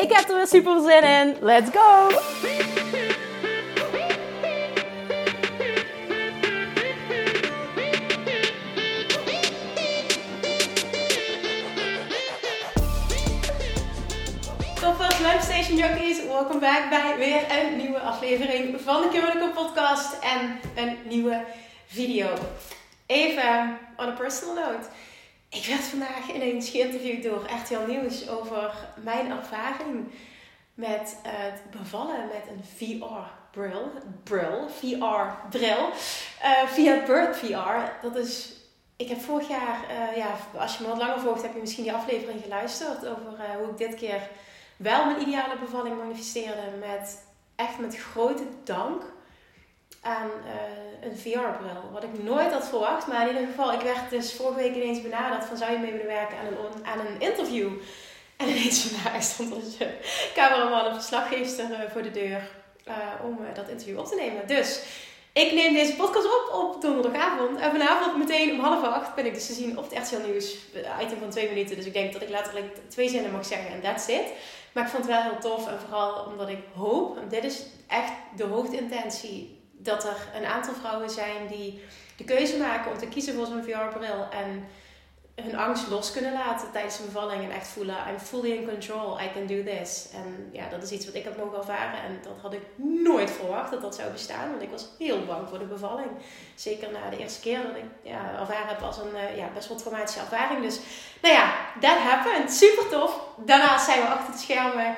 Ik heb er weer super zin in. Let's go! Toppers, Station Jockeys, welkom back bij weer een nieuwe aflevering van de Kimberlijke Podcast en een nieuwe video. Even on a personal note. Ik werd vandaag ineens geïnterviewd door RTL Nieuws over mijn ervaring met het bevallen met een VR-bril. Bril, VR-bril. Uh, via Bird VR. Dat is ik heb vorig jaar, uh, ja, als je me wat langer volgt, heb je misschien die aflevering geluisterd over uh, hoe ik dit keer wel mijn ideale bevalling manifesteerde. Met echt met grote dank aan uh, een VR-bril. Wat ik nooit had verwacht. Maar in ieder geval, ik werd dus vorige week ineens benaderd van zou je mee willen werken aan een, aan een interview. En ineens vandaag stond een cameraman of verslaggever uh, voor de deur uh, om dat interview op te nemen. Dus ik neem deze podcast op op donderdagavond. En vanavond meteen om half acht ben ik dus te zien op het RTL Nieuws. Item van twee minuten. Dus ik denk dat ik letterlijk twee zinnen mag zeggen en that's it. Maar ik vond het wel heel tof. En vooral omdat ik hoop, en dit is echt de hoofdintentie dat er een aantal vrouwen zijn die de keuze maken om te kiezen voor zo'n VR-bril en hun angst los kunnen laten tijdens een bevalling en echt voelen: I'm fully in control, I can do this. En ja, dat is iets wat ik heb mogen ervaren en dat had ik nooit verwacht dat dat zou bestaan, want ik was heel bang voor de bevalling. Zeker na de eerste keer dat ik ja, ervaren heb als een uh, ja, best wel traumatische ervaring. Dus nou ja, that happened. Super tof. Daarnaast zijn we achter het schermen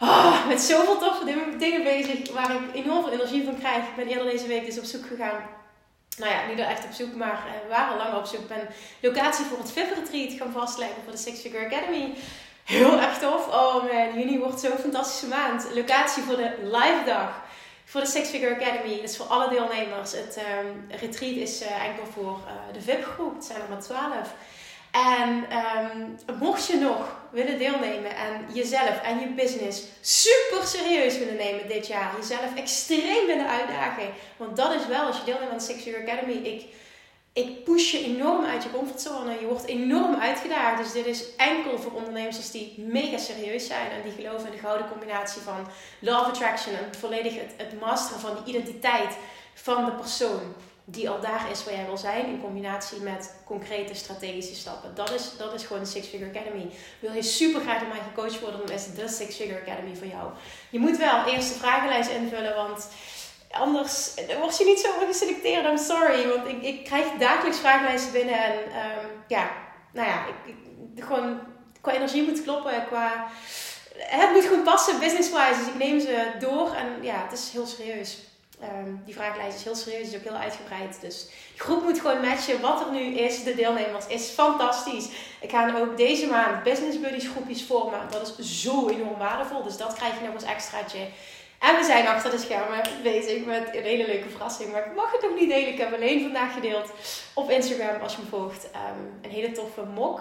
oh, met zoveel toffe dingen bezig waar ik enorm veel energie van krijg. Ik ben eerder deze week dus op zoek gegaan. Nou ja, niet echt op zoek, maar eh, we waren lang op zoek. Ik ben locatie voor het VIP Retreat gaan vastleggen voor de Six Figure Academy. Heel erg tof. Oh man, juni wordt zo'n fantastische maand. Locatie voor de live dag voor de Six Figure Academy. Dus voor alle deelnemers. Het um, retreat is uh, enkel voor uh, de VIP groep. Het zijn er maar twaalf. En um, mocht je nog willen deelnemen en jezelf en je business super serieus willen nemen dit jaar, jezelf extreem willen uitdagen, want dat is wel als je deelneemt aan de Six Figure Academy, ik, ik push je enorm uit je comfortzone, je wordt enorm uitgedaagd. Dus dit is enkel voor ondernemers die mega serieus zijn en die geloven in de gouden combinatie van love attraction en volledig het, het masteren van die identiteit van de persoon die al daar is waar jij wil zijn, in combinatie met concrete strategische stappen. Dat is, dat is gewoon de Six Figure Academy. Wil je super graag door mij gecoacht worden, dan is de Six Figure Academy voor jou. Je moet wel eerst de vragenlijst invullen, want anders word je niet zo geselecteerd. I'm sorry, want ik, ik krijg dagelijks vragenlijsten binnen en um, ja, nou ja, ik, ik, gewoon qua energie moet kloppen, qua... Het moet gewoon passen, business-wise. Dus ik neem ze door en ja, het is heel serieus. Um, die vragenlijst is heel serieus, is ook heel uitgebreid. Dus de groep moet gewoon matchen. Wat er nu is, de deelnemers, is fantastisch. Ik ga ook deze maand business buddies groepjes vormen. Dat is zo enorm waardevol. Dus dat krijg je nog als extraatje. En we zijn achter de schermen bezig met een hele leuke verrassing. Maar ik mag het nog niet delen. Ik heb alleen vandaag gedeeld op Instagram als je me volgt. Um, een hele toffe mok.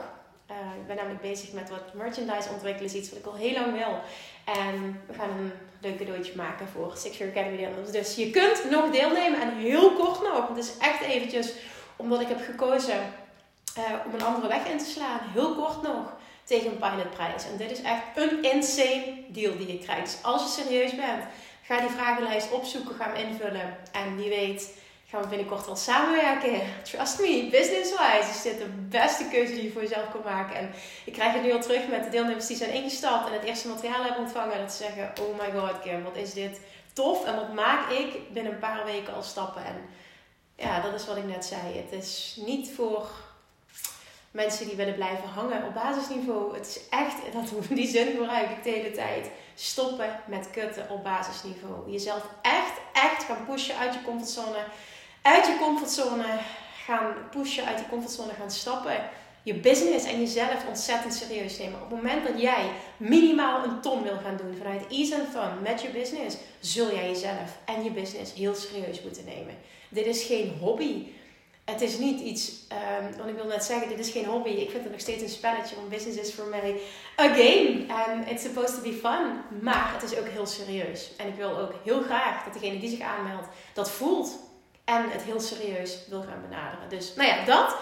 Uh, ik ben namelijk bezig met wat merchandise ontwikkelen. is iets wat ik al heel lang wil. En we gaan een leuk cadeautje maken voor Six Year Academy deelnemers. Dus je kunt nog deelnemen en heel kort nog. Het is echt eventjes omdat ik heb gekozen uh, om een andere weg in te slaan. Heel kort nog tegen een pilotprijs. En dit is echt een insane deal die je krijgt. Dus als je serieus bent, ga die vragenlijst opzoeken, ga hem invullen. En wie weet gaan we binnenkort wel samenwerken. Trust me, business-wise is dit de beste keuze die je voor jezelf kan maken. En ik krijg het nu al terug met de deelnemers die zijn ingestapt en het eerste materiaal hebben ontvangen. Dat ze zeggen, oh my god Kim, wat is dit tof. En wat maak ik binnen een paar weken al stappen. En ja, dat is wat ik net zei. Het is niet voor mensen die willen blijven hangen op basisniveau. Het is echt, dat, die zin gebruik ik de hele tijd. Stoppen met kutten op basisniveau. Jezelf echt, echt gaan pushen uit je comfortzone uit je comfortzone gaan pushen, uit je comfortzone gaan stappen. je business en jezelf ontzettend serieus nemen. Op het moment dat jij minimaal een ton wil gaan doen vanuit ease and fun met je business, zul jij jezelf en je business heel serieus moeten nemen. Dit is geen hobby. Het is niet iets, um, want ik wil net zeggen, dit is geen hobby. Ik vind het nog steeds een spelletje, want business is voor mij a game. And it's supposed to be fun. Maar het is ook heel serieus. En ik wil ook heel graag dat degene die zich aanmeldt dat voelt. En het heel serieus wil gaan benaderen. Dus nou ja, dat.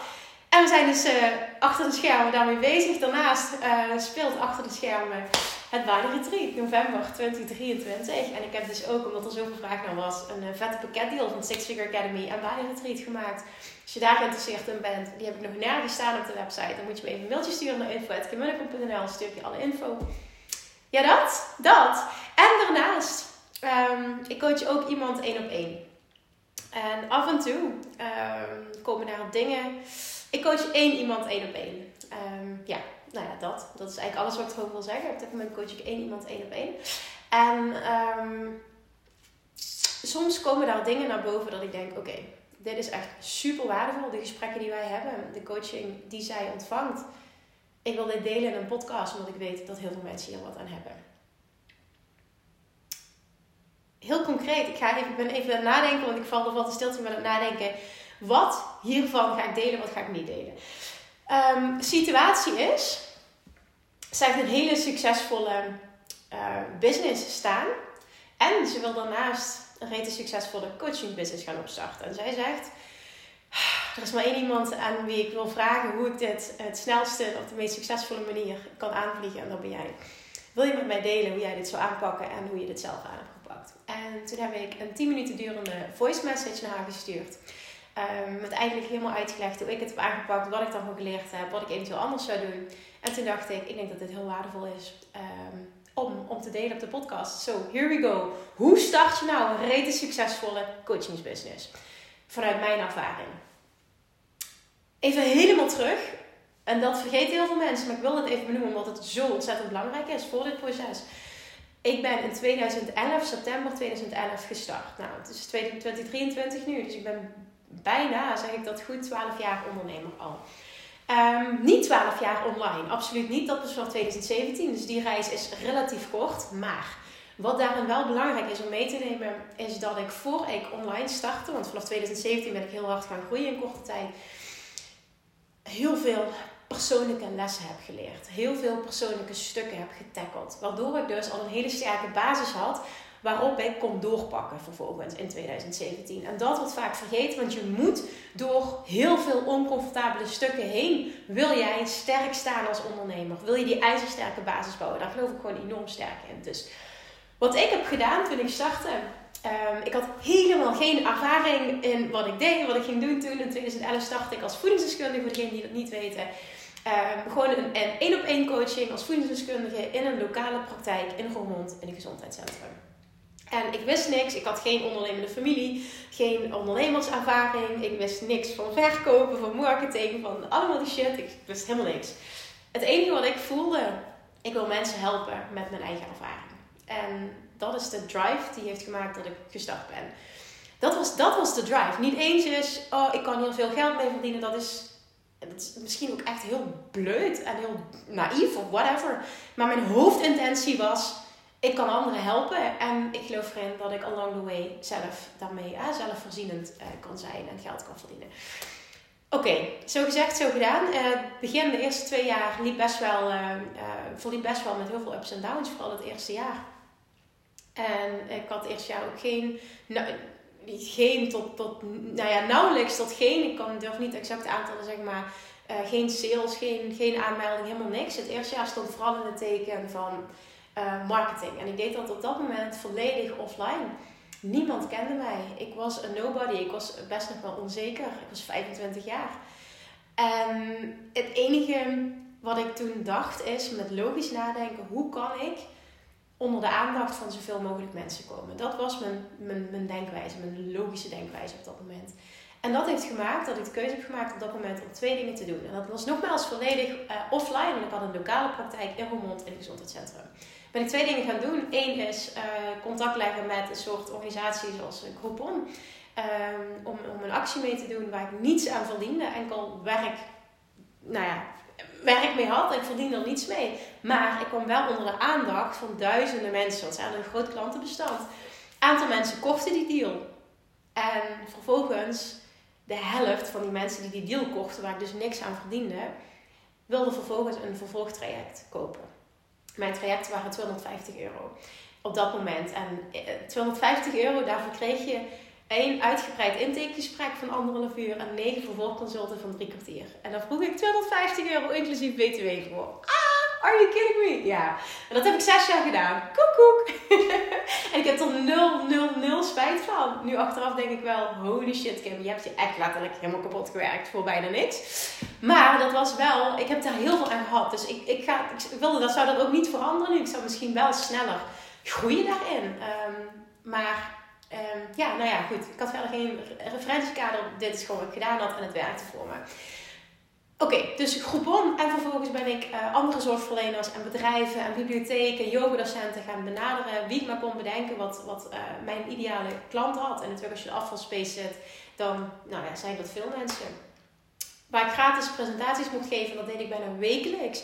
En we zijn dus uh, achter de schermen daarmee bezig. Daarnaast uh, speelt achter de schermen het Bali Retreat, november 2023. En ik heb dus ook, omdat er zoveel vraag naar was, een uh, vette pakketdeal van Six Figure Academy en Bali Retreat gemaakt. Als je daar geïnteresseerd in bent, die heb ik nog nergens staan op de website. Dan moet je me even een mailtje sturen naar info.kimmunnekom.nl, stuur je alle info. Ja, dat. Dat. En daarnaast, um, ik coach ook iemand één op één. En af en toe um, komen daar dingen ik coach één iemand één op één. Um, ja, nou ja, dat. Dat is eigenlijk alles wat ik erover wil zeggen. Op dit moment coach ik één iemand één op één. En um, soms komen daar dingen naar boven dat ik denk: oké, dit is echt super waardevol. De gesprekken die wij hebben, de coaching die zij ontvangt. Ik wil dit delen in een podcast, omdat ik weet dat heel veel mensen hier wat aan hebben. Heel concreet, ik, ga even, ik ben even aan het nadenken, want ik val er wat te stilte met het nadenken. Wat hiervan ga ik delen, wat ga ik niet delen? Um, situatie is, zij heeft een hele succesvolle uh, business staan. En ze wil daarnaast een rete succesvolle coaching business gaan opstarten. En zij zegt, er is maar één iemand aan wie ik wil vragen hoe ik dit het snelste op de meest succesvolle manier kan aanvliegen. En dat ben jij. Wil je met mij delen hoe jij dit zou aanpakken en hoe je dit zelf aan hebt gepakt? En toen heb ik een 10 minuten durende voice message naar haar gestuurd. Um, met eigenlijk helemaal uitgelegd hoe ik het heb aangepakt, wat ik dan geleerd heb, wat ik eventueel anders zou doen. En toen dacht ik, ik denk dat dit heel waardevol is um, om, om te delen op de podcast. So, here we go. Hoe start je nou een rete succesvolle coachingsbusiness? Vanuit mijn ervaring. Even helemaal terug. En dat vergeten heel veel mensen, maar ik wil het even benoemen omdat het zo ontzettend belangrijk is voor dit proces. Ik ben in 2011, september 2011 gestart. Nou, het is 2023 nu, dus ik ben bijna, zeg ik dat goed, 12 jaar ondernemer al. Um, niet 12 jaar online, absoluut niet. Dat is van 2017, dus die reis is relatief kort. Maar wat daarin wel belangrijk is om mee te nemen, is dat ik voor ik online startte, want vanaf 2017 ben ik heel hard gaan groeien in korte tijd, heel veel persoonlijke lessen heb geleerd. Heel veel persoonlijke stukken heb getackeld. Waardoor ik dus al een hele sterke basis had waarop ik kon doorpakken vervolgens in 2017. En dat wordt vaak vergeten, want je moet door heel veel oncomfortabele stukken heen, wil jij sterk staan als ondernemer. Wil je die ijzersterke basis bouwen? Daar geloof ik gewoon enorm sterk in. Dus wat ik heb gedaan toen ik startte, um, ik had helemaal geen ervaring in wat ik deed, wat ik ging doen toen. In 2011 startte ik als voedingsdeskundige, voor degenen die dat niet weten. Um, gewoon een één op één coaching als voedingsdeskundige in een lokale praktijk in Roermond in een gezondheidscentrum. En ik wist niks. Ik had geen ondernemende familie, geen ondernemerservaring. Ik wist niks van verkopen, van marketing, van allemaal die shit. Ik wist helemaal niks. Het enige wat ik voelde, ik wil mensen helpen met mijn eigen ervaring. En dat is de drive die heeft gemaakt dat ik gestart ben. Dat was, dat was de drive. Niet eens oh, ik kan hier veel geld mee verdienen. Dat is, dat is misschien ook echt heel bleut en heel naïef of whatever. Maar mijn hoofdintentie was, ik kan anderen helpen. En ik geloof erin dat ik along the way zelf daarmee zelfvoorzienend uh, kan zijn en geld kan verdienen. Oké, zo gezegd, zo gedaan. Uh, begin, de eerste twee jaar, liep best wel, uh, verliep best wel met heel veel ups en downs, vooral het eerste jaar. En ik had het eerste jaar ook geen, nou, geen tot, tot, nou ja, nauwelijks tot geen, ik kan, durf niet exact aantallen zeggen, maar geen sales, geen, geen aanmelding, helemaal niks. Het eerste jaar stond vooral in het teken van uh, marketing. En ik deed dat op dat moment volledig offline. Niemand kende mij. Ik was een nobody. Ik was best nog wel onzeker. Ik was 25 jaar. En het enige wat ik toen dacht is met logisch nadenken: hoe kan ik onder de aandacht van zoveel mogelijk mensen komen? Dat was mijn, mijn, mijn denkwijze, mijn logische denkwijze op dat moment. En dat heeft gemaakt dat ik de keuze heb gemaakt op dat moment om twee dingen te doen. En dat was nogmaals volledig uh, offline, want ik had een lokale praktijk in Roermond in het gezondheidscentrum ben ik twee dingen gaan doen. Eén is uh, contact leggen met een soort organisatie zoals Groupon. Um, om, om een actie mee te doen waar ik niets aan verdiende. Enkel werk, nou ja, werk mee had. Ik verdiende er niets mee. Maar ik kwam wel onder de aandacht van duizenden mensen. Want ze een groot klantenbestand. Een aantal mensen kochten die deal. En vervolgens, de helft van die mensen die die deal kochten, waar ik dus niks aan verdiende, wilde vervolgens een vervolgtraject kopen. Mijn traject waren 250 euro op dat moment. En 250 eh, euro, daarvoor kreeg je één uitgebreid intakegesprek van anderhalf uur en negen vervolgconsulten van drie kwartier. En dan vroeg ik 250 euro inclusief btw voor. Ah, are you kidding me? Ja. En dat heb ik zes jaar gedaan. Koek, koek. en ik heb er nul, nul, nul spijt van. Nu achteraf denk ik wel, holy shit Kim, je hebt je echt letterlijk helemaal kapot gewerkt voor bijna niks. Maar dat was wel, ik heb daar heel veel aan gehad. Dus ik, ik, ga, ik wilde, dat zou dat ook niet veranderen. Ik zou misschien wel sneller groeien daarin. Um, maar Um, ja, nou ja, goed. Ik had verder geen referentiekader. Dit is gewoon wat ik gedaan had en het werkte voor me. Oké, dus Groupon en vervolgens ben ik uh, andere zorgverleners en bedrijven en bibliotheken, yogadocenten gaan benaderen. Wie ik maar kon bedenken wat, wat uh, mijn ideale klant had. En natuurlijk als je de afvalspace zet, dan nou ja, zijn dat veel mensen. Waar ik gratis presentaties mocht geven, dat deed ik bijna wekelijks.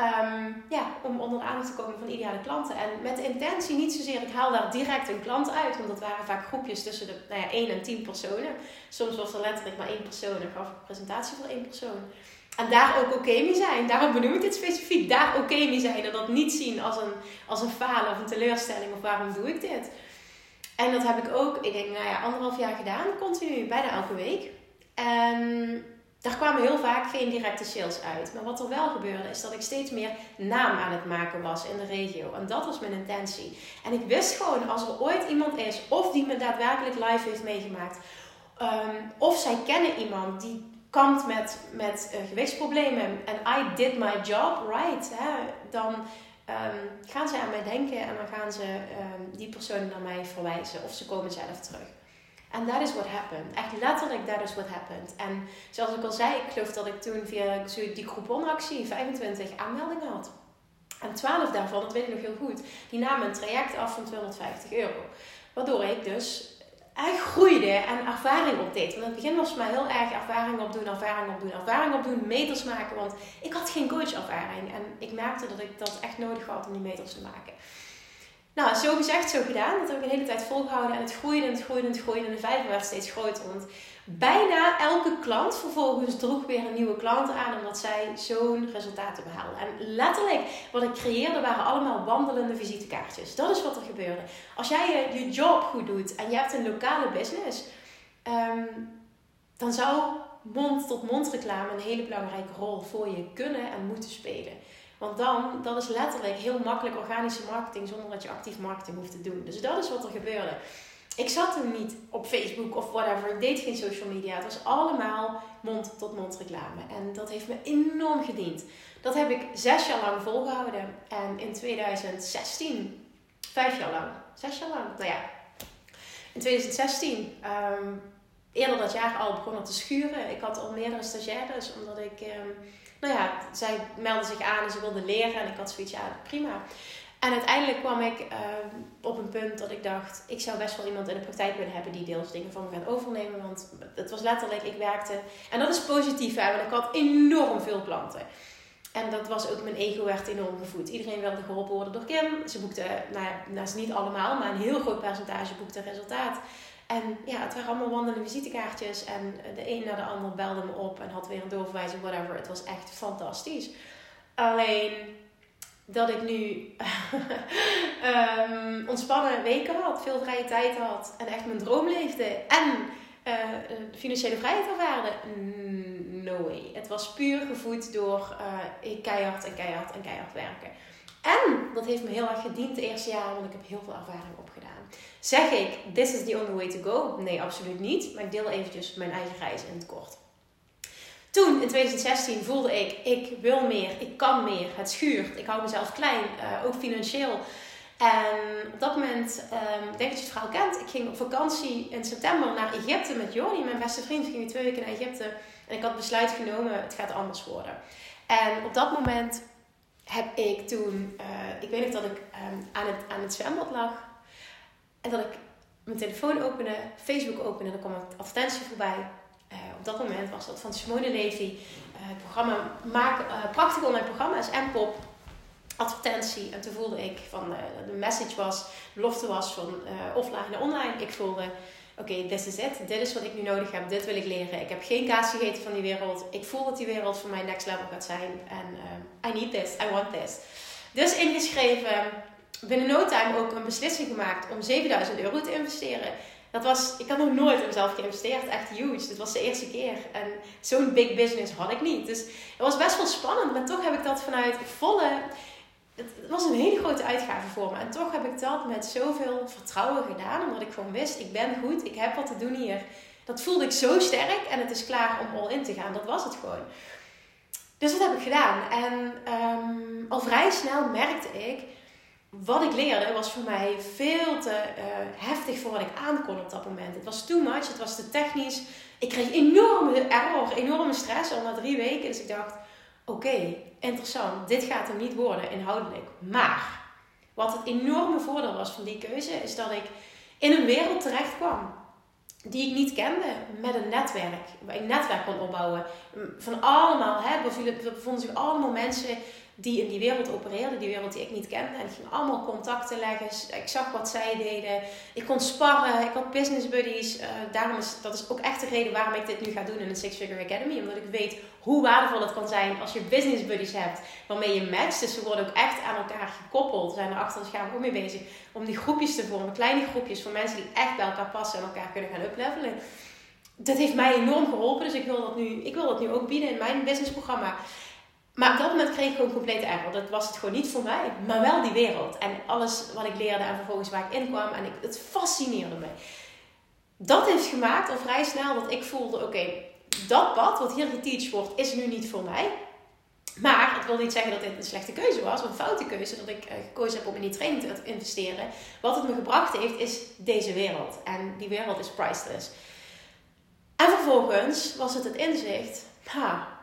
Um, ja, om onder de aandacht te komen van ideale klanten. En met de intentie niet zozeer, ik haal daar direct een klant uit. Want dat waren vaak groepjes tussen de nou ja, 1 en 10 personen. Soms was er letterlijk maar één persoon en gaf ik een presentatie voor één persoon. En daar ook oké mee zijn. Daarom benoem ik dit specifiek. Daar oké mee zijn. En dat niet zien als een, als een falen of een teleurstelling. Of waarom doe ik dit? En dat heb ik ook, ik denk, nou ja, anderhalf jaar gedaan. Continu, bijna elke week. En daar kwamen heel vaak geen directe sales uit. Maar wat er wel gebeurde, is dat ik steeds meer naam aan het maken was in de regio. En dat was mijn intentie. En ik wist gewoon, als er ooit iemand is, of die me daadwerkelijk live heeft meegemaakt, um, of zij kennen iemand die kampt met, met uh, gewichtsproblemen en I did my job right, dan um, gaan ze aan mij denken en dan gaan ze um, die persoon naar mij verwijzen of ze komen zelf terug. En that is what happened. Echt letterlijk, that is what happened. En zoals ik al zei, ik geloof dat ik toen via die couponactie 25 aanmeldingen had. En 12 daarvan, dat weet ik nog heel goed, die namen een traject af van 250 euro. Waardoor ik dus echt groeide en ervaring opdeed. Want in het begin was het mij heel erg ervaring opdoen, ervaring opdoen, ervaring opdoen, meters maken. Want ik had geen coachervaring. En ik merkte dat ik dat echt nodig had om die meters te maken. Nou, zo gezegd, zo gedaan. Dat heb ik een hele tijd volgehouden. En het groeide en het groeide en het groeide. En de vijver werd steeds groter. Want bijna elke klant vervolgens droeg weer een nieuwe klant aan. Omdat zij zo'n resultaten behaalden. En letterlijk, wat ik creëerde waren allemaal wandelende visitekaartjes. Dat is wat er gebeurde. Als jij je, job goed doet en je hebt een lokale business. Um, dan zou mond-tot-mond reclame een hele belangrijke rol voor je kunnen en moeten spelen. Want dan, dat is letterlijk heel makkelijk organische marketing zonder dat je actief marketing hoeft te doen. Dus dat is wat er gebeurde. Ik zat toen niet op Facebook of whatever. Ik deed geen social media. Het was allemaal mond-tot-mond reclame. En dat heeft me enorm gediend. Dat heb ik zes jaar lang volgehouden. En in 2016, vijf jaar lang, zes jaar lang, nou ja. In 2016, um, ehm, eerder dat jaar al begonnen te schuren. Ik had al meerdere stagiaires, omdat ik... Um, nou ja, zij meldde zich aan en ze wilde leren. En ik had zoiets, ja, prima. En uiteindelijk kwam ik ehm, op een punt dat ik dacht, ik zou best wel iemand in de praktijk willen hebben die deels dingen van me gaat overnemen. Want het was letterlijk, ik werkte. En dat is positief, hè, want ik had enorm veel klanten. En dat was ook, mijn ego werd enorm gevoed. Iedereen wilde geholpen worden door Kim. Ze boekte, nou nou, niet allemaal, maar een heel groot percentage boekte resultaat. En ja, het waren allemaal wandelende visitekaartjes. En de een naar de ander belde me op en had weer een doorverwijzing, whatever. Het was echt fantastisch. Alleen dat ik nu um, ontspannen weken had, veel vrije tijd had en echt mijn droom leefde. En uh, financiële vrijheid ervaarde. No way. Het was puur gevoed door uh, keihard en keihard en keihard werken. En dat heeft me heel erg gediend de eerste jaren, want ik heb heel veel ervaring opgedaan. Zeg ik, this is the only way to go? Nee, absoluut niet. Maar ik deel eventjes mijn eigen reis in het kort. Toen, in 2016, voelde ik, ik wil meer, ik kan meer, het schuurt. Ik hou mezelf klein, uh, ook financieel. En op dat moment, um, ik denk dat je het verhaal kent, ik ging op vakantie in september naar Egypte met Jordi, mijn beste vriend. Gingen twee weken naar Egypte en ik had besluit genomen, het gaat anders worden. En op dat moment heb ik toen, uh, ik weet nog dat ik um, aan, het, aan het zwembad lag en dat ik mijn telefoon opende, Facebook opende en er kwam een advertentie voorbij. op dat moment was dat van Simone Levy. het programma Maak prachtige online programma's en pop advertentie. En toen voelde ik van de message was, belofte was van offline naar online. Ik voelde oké, okay, this is it. Dit is wat ik nu nodig heb. Dit wil ik leren. Ik heb geen kaas gegeten van die wereld. Ik voel dat die wereld voor mij next level gaat zijn. En uh, I need this. I want this. Dus ingeschreven. Binnen no time ook een beslissing gemaakt om 7000 euro te investeren. Dat was, ik had nog nooit in mezelf geïnvesteerd. Echt huge. Dit was de eerste keer. En zo'n big business had ik niet. Dus het was best wel spannend. Maar toch heb ik dat vanuit volle het was een hele grote uitgave voor me. En toch heb ik dat met zoveel vertrouwen gedaan. Omdat ik gewoon wist, ik ben goed, ik heb wat te doen hier. Dat voelde ik zo sterk en het is klaar om all in te gaan. Dat was het gewoon. Dus dat heb ik gedaan. En um, al vrij snel merkte ik, wat ik leerde was voor mij veel te uh, heftig voor wat ik aankon op dat moment. Het was too much, het was te technisch. Ik kreeg enorme error, enorme stress al na drie weken. Dus ik dacht, oké, interessant, dit gaat hem niet worden inhoudelijk. Maar wat het enorme voordeel was van die keuze, is dat ik in een wereld terecht kwam die ik niet kende, met een netwerk. Waar ik netwerk kon opbouwen. Van allemaal, hè, bevonden zich allemaal mensen die in die wereld opereerden, die wereld die ik niet kende. En ik ging allemaal contacten leggen. Ik zag wat zij deden. Ik kon sparren. Ik had business buddies. Uh, daarom is dat is ook echt de reden waarom ik dit nu ga doen in de Six Figure Academy. Omdat ik weet hoe waardevol het kan zijn als je business buddies hebt waarmee je matcht. Dus ze worden ook echt aan elkaar gekoppeld. We zijn er achter de schermen ook mee bezig. Om die groepjes te vormen. Kleine groepjes voor mensen die echt bij elkaar passen en elkaar kunnen gaan uplevelen. Dat heeft mij enorm geholpen. Dus ik wil dat nu, ik wil dat nu ook bieden in mijn businessprogramma. Maar op dat moment kreeg ik gewoon complete error. Dat was het gewoon niet voor mij, maar wel die wereld. En alles wat ik leerde en vervolgens waar ik in kwam. En ik, het fascineerde me. Dat heeft gemaakt al vrij snel dat ik voelde: oké, dat pad wat hier geteacht wordt, is nu niet voor mij. Maar het wil niet zeggen dat dit een slechte keuze was, of een foute keuze, dat ik eh, gekozen heb om in die training te investeren. Wat het me gebracht heeft, is deze wereld. En die wereld is priceless. En vervolgens was het het inzicht, ha,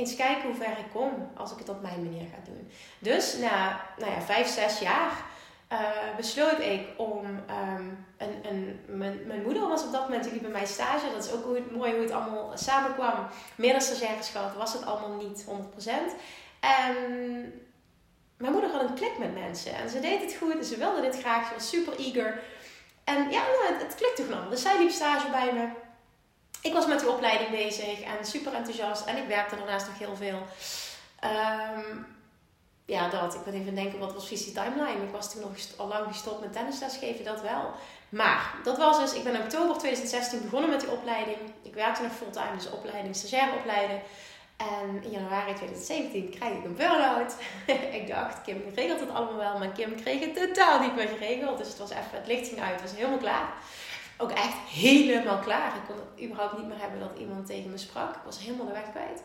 eens kijken hoe ver ik kom als ik het op mijn manier ga doen. Dus na nou ja, vijf, zes jaar uh, besloot ik om ehm, een, een, mijn, moeder was op dat moment liep bij mij stage. Dat is ook hoe het, mooi hoe het allemaal samenkwam. Meerdere stagiaires gehad, was het allemaal niet 100%. En mijn moeder had een klik met mensen. En ze deed het goed en ze wilde dit graag. Ze was super eager. En ja, nou, het, het klikte gewoon. Dus zij liep stage bij me ik was met die opleiding bezig en super enthousiast. En ik werkte daarnaast nog heel veel. Um, ja. Ik ben even denken, wat was visie timeline? Ik was toen nog al lang gestopt met tennisles geven, dat wel. Maar dat was dus, ik ben in oktober 2016 begonnen met die opleiding. Ik werkte nog fulltime, dus opleiding, stagiaire opleiden. En in januari 2017 krijg ik een burn-out. ik dacht, Kim regelt het allemaal wel, maar Kim kreeg het totaal niet meer geregeld. Dus het was even, het licht ging uit, het was helemaal klaar ook echt helemaal klaar. Ik kon het überhaupt niet meer hebben dat iemand tegen me sprak. Ik was helemaal de weg kwijt.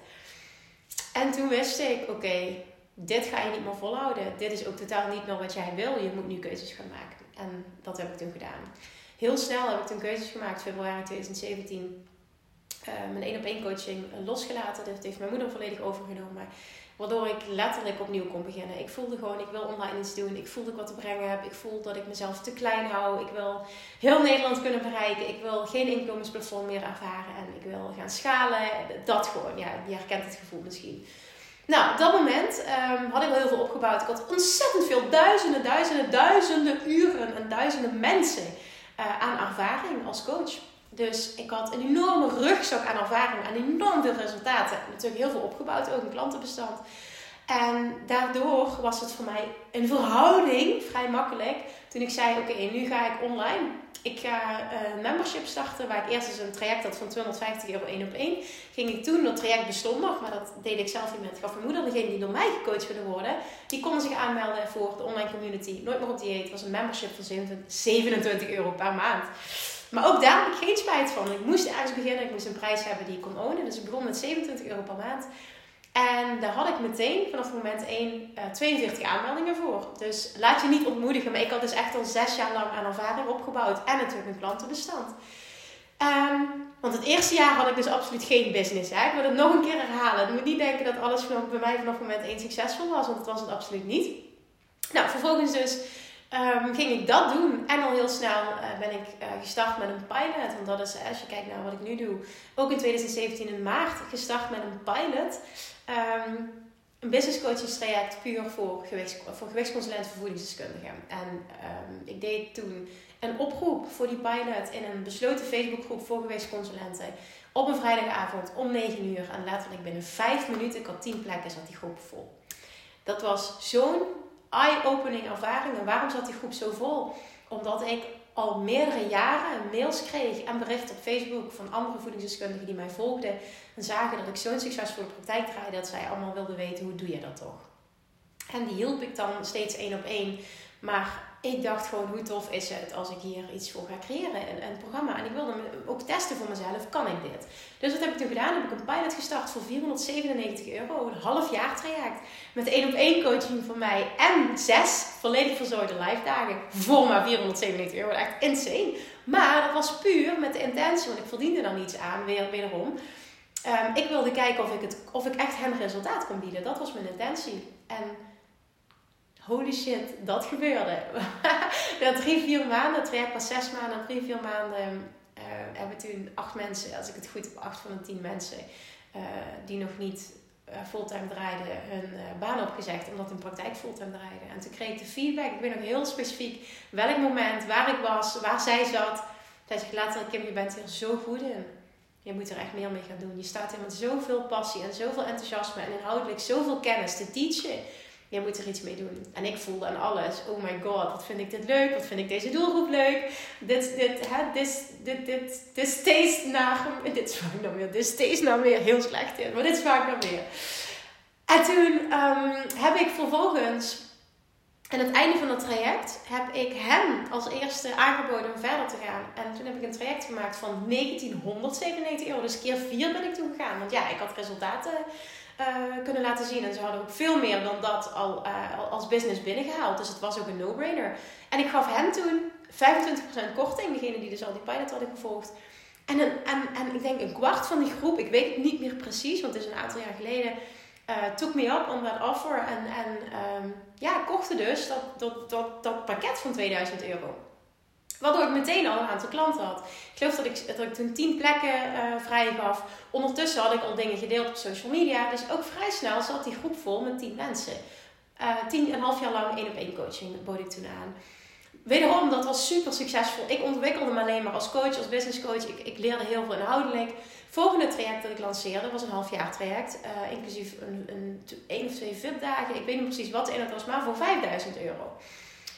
En toen wist ik, oké, dit ga je niet meer volhouden. Dit is ook totaal niet meer wat jij wil. Je moet nu keuzes gaan maken. En dat heb ik toen gedaan. Heel snel heb ik toen keuzes gemaakt, februari 2017. Uh, mijn één op één coaching losgelaten. Dat heeft mijn moeder volledig overgenomen. Waardoor ik letterlijk opnieuw kon beginnen. Ik voelde gewoon, ik wil online iets doen. Ik voelde ik wat te brengen heb. Ik voelde dat ik mezelf te klein hou. Ik wil heel Nederland kunnen bereiken. Ik wil geen inkomensplafond meer ervaren. En ik wil gaan schalen. Dat gewoon, ja, je herkent het gevoel misschien. Nou, op dat moment um, had ik wel heel veel opgebouwd. Ik had ontzettend veel, duizenden, duizenden, duizenden uren en duizenden mensen uh, aan ervaring als coach. Dus ik had een enorme rugzak aan ervaring en enorm veel resultaten. Natuurlijk heel veel opgebouwd, ook een klantenbestand. En daardoor was het voor mij een verhouding vrij makkelijk. Toen ik zei, oké, nu ga ik online. Ik ga een membership starten, waar ik eerst eens een traject had van 250 euro één op één. Ging ik toen, dat traject bestond nog, maar dat deed ik zelf niet met. Gaf mijn moeder, degene die door mij gecoacht wilde worden, die konden zich aanmelden voor de online community. Nooit meer op dieet. Het was een membership van 27 euro per maand. Maar ook daar heb ik geen spijt van. Ik moest ergens beginnen. Ik moest een prijs hebben die ik kon ownen. Dus ik begon met 27 euro per maand. En daar had ik meteen vanaf moment 1 uh, 42 aanmeldingen voor. Dus laat je niet ontmoedigen. Maar ik had dus echt al zes jaar lang aan ervaring opgebouwd. En natuurlijk een klantenbestand. Um, want het eerste jaar had ik dus absoluut geen business. Hè? Ik wil het nog een keer herhalen. Je moet niet denken dat alles bij mij vanaf moment 1 succesvol was. Want dat was het absoluut niet. Nou, vervolgens dus ehm, ging ik dat doen. En al heel snel eh, ben ik uh, gestart met een pilot. Want dat is, als je kijkt naar wat ik nu doe, ook in 2017 in maart gestart met een pilot. Ehm, een business coaching traject puur voor, gewichts, voor gewichtsconsulenten voor voedingsdeskundigen. En um, ik deed toen een oproep voor die pilot in een besloten Facebookgroep voor gewichtsconsulenten. Op een vrijdagavond om 9 uur. En letterlijk binnen 5 minuten, ik had 10 plekken, zat die groep vol. Dat was zo'n eye-opening ervaring. En waarom zat die groep zo vol? Omdat ik al meerdere jaren mails kreeg en berichten op Facebook van andere voedingsdeskundigen die mij volgden. En zagen dat ik zo'n succesvolle praktijk draaide dat zij allemaal wilden weten hoe doe je dat toch. En die hielp ik dan steeds één op één. Maar ik dacht gewoon, hoe tof is het als ik hier iets voor ga creëren, een, een programma. En ik wilde ook testen voor mezelf, kan ik dit? Dus wat heb ik toen gedaan? Heb ik een pilot gestart voor 497 euro, een half jaar traject. Met één op één coaching van mij en zes volledig verzorgde live dagen voor maar 497 euro. Echt insane. Maar dat was puur met de intentie, want ik verdiende dan niets aan, weer, wederom. Um, ik wilde kijken of ik, het, of ik echt hem resultaat kon bieden. Dat was mijn intentie. En holy shit, dat gebeurde. Na drie, vier maanden, het traject was zes maanden, drie, vier maanden uh, hebben toen acht mensen, als ik het goed heb, acht van de tien mensen, uh, die nog niet uh, fulltime draaiden, hun baan opgezegd, omdat hun praktijk fulltime draaide. En toen kreeg ik de feedback, ik weet nog heel specifiek welk moment, waar ik was, waar zij zat. Zij zegt later, Kim, je bent hier zo goed in. Je moet er echt meer mee gaan doen. Je staat hier met zoveel passie en zoveel enthousiasme en inhoudelijk zoveel kennis te teachen je moet er iets mee doen. En ik voelde aan alles, oh my god, wat vind ik dit leuk, wat vind ik deze doelgroep leuk. Dit, dit, hè, dit, dit, dit, dit steeds naar, dit is vaak dan weer, dit steeds naar weer heel slecht in, maar dit is vaak weer. En toen um, heb ik vervolgens, aan het einde van het traject, heb ik hem als eerste aangeboden om verder te gaan. En toen heb ik een traject gemaakt van 1997 euro, dus keer 4 ben ik toen gegaan. Want ja, ik had resultaten uh, kunnen laten zien. En ze hadden ook veel meer dan dat al uh, als business binnengehaald. Dus het was ook een no-brainer. En ik gaf hen toen 25% korting, degene die dus al die pilot hadden gevolgd. En, en, en ik denk een kwart van die groep, ik weet het niet meer precies, want het is een aantal jaar geleden, uh, took me up on that offer. En, en um, ja, kochten dus dat, dat, dat, dat pakket van 2000 euro. Waardoor ik meteen al een aantal klanten had. Ik geloof dat ik, toen 10 plekken uh, vrij gaf. Ondertussen had ik al dingen gedeeld op social media. Dus ook vrij snel zat die groep vol met 10 mensen. Uh, tien, een half jaar lang één op één coaching bood ik toen aan. Wederom, dat was super succesvol. Ik ontwikkelde me alleen maar als coach, als business coach. Ik, ik leerde heel veel inhoudelijk. Volgende traject dat ik lanceerde was een half jaar traject. Uh, inclusief een, een, of twee VIP-dagen. Ik weet niet precies wat de inhoud was, maar voor 5000 euro.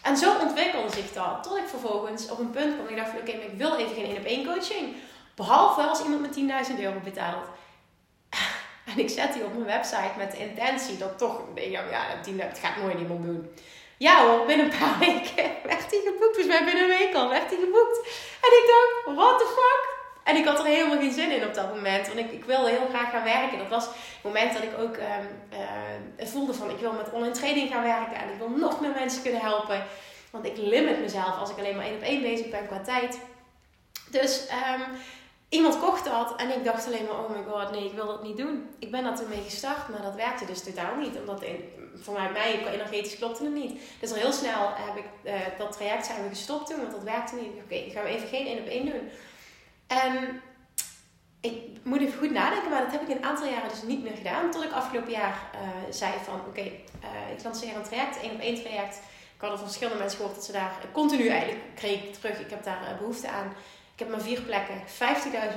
En zo ontwikkelde zich dat. Tot ik vervolgens op een punt kwam. Ik dacht van oké, ik wil even geen één op één coaching. Behalve als iemand me 10.000 euro betaalt. En ik zet die op mijn website met de intentie dat toch, ja, ja dat gaat nooit iemand doen. Ja hoor, binnen een paar weken werd die geboekt. Dus wij binnen een week al werd die geboekt. En ik dacht, what the fuck? En ik had er helemaal geen zin in op dat moment. Want ik, ik wilde heel graag gaan werken. Dat was het moment dat ik ook um, uh, voelde van ik wil met online training gaan werken. En ik wil nog meer mensen kunnen helpen. Want ik limit mezelf als ik alleen maar één op één bezig ben qua tijd. Dus um, iemand kocht dat en ik dacht alleen maar, oh my god, nee, ik wil dat niet doen. Ik ben daar toen mee gestart, maar dat werkte dus totaal niet. Omdat voor mij, mij energetisch klopte het niet. Dus heel snel heb ik uh, dat traject zijn gestopt toen, want dat werkte niet. Oké, okay, gaan we even geen één op één doen. En ik moet even goed nadenken, maar dat heb ik een aantal jaren dus niet meer gedaan. Tot ik afgelopen jaar uh, zei van oké, uh, ik lanceer een traject, één op één traject. Ik had al van verschillende mensen gehoord dat ze daar continu eigenlijk kreeg ik terug. Ik heb daar uh, behoefte aan. Ik heb maar vier plekken,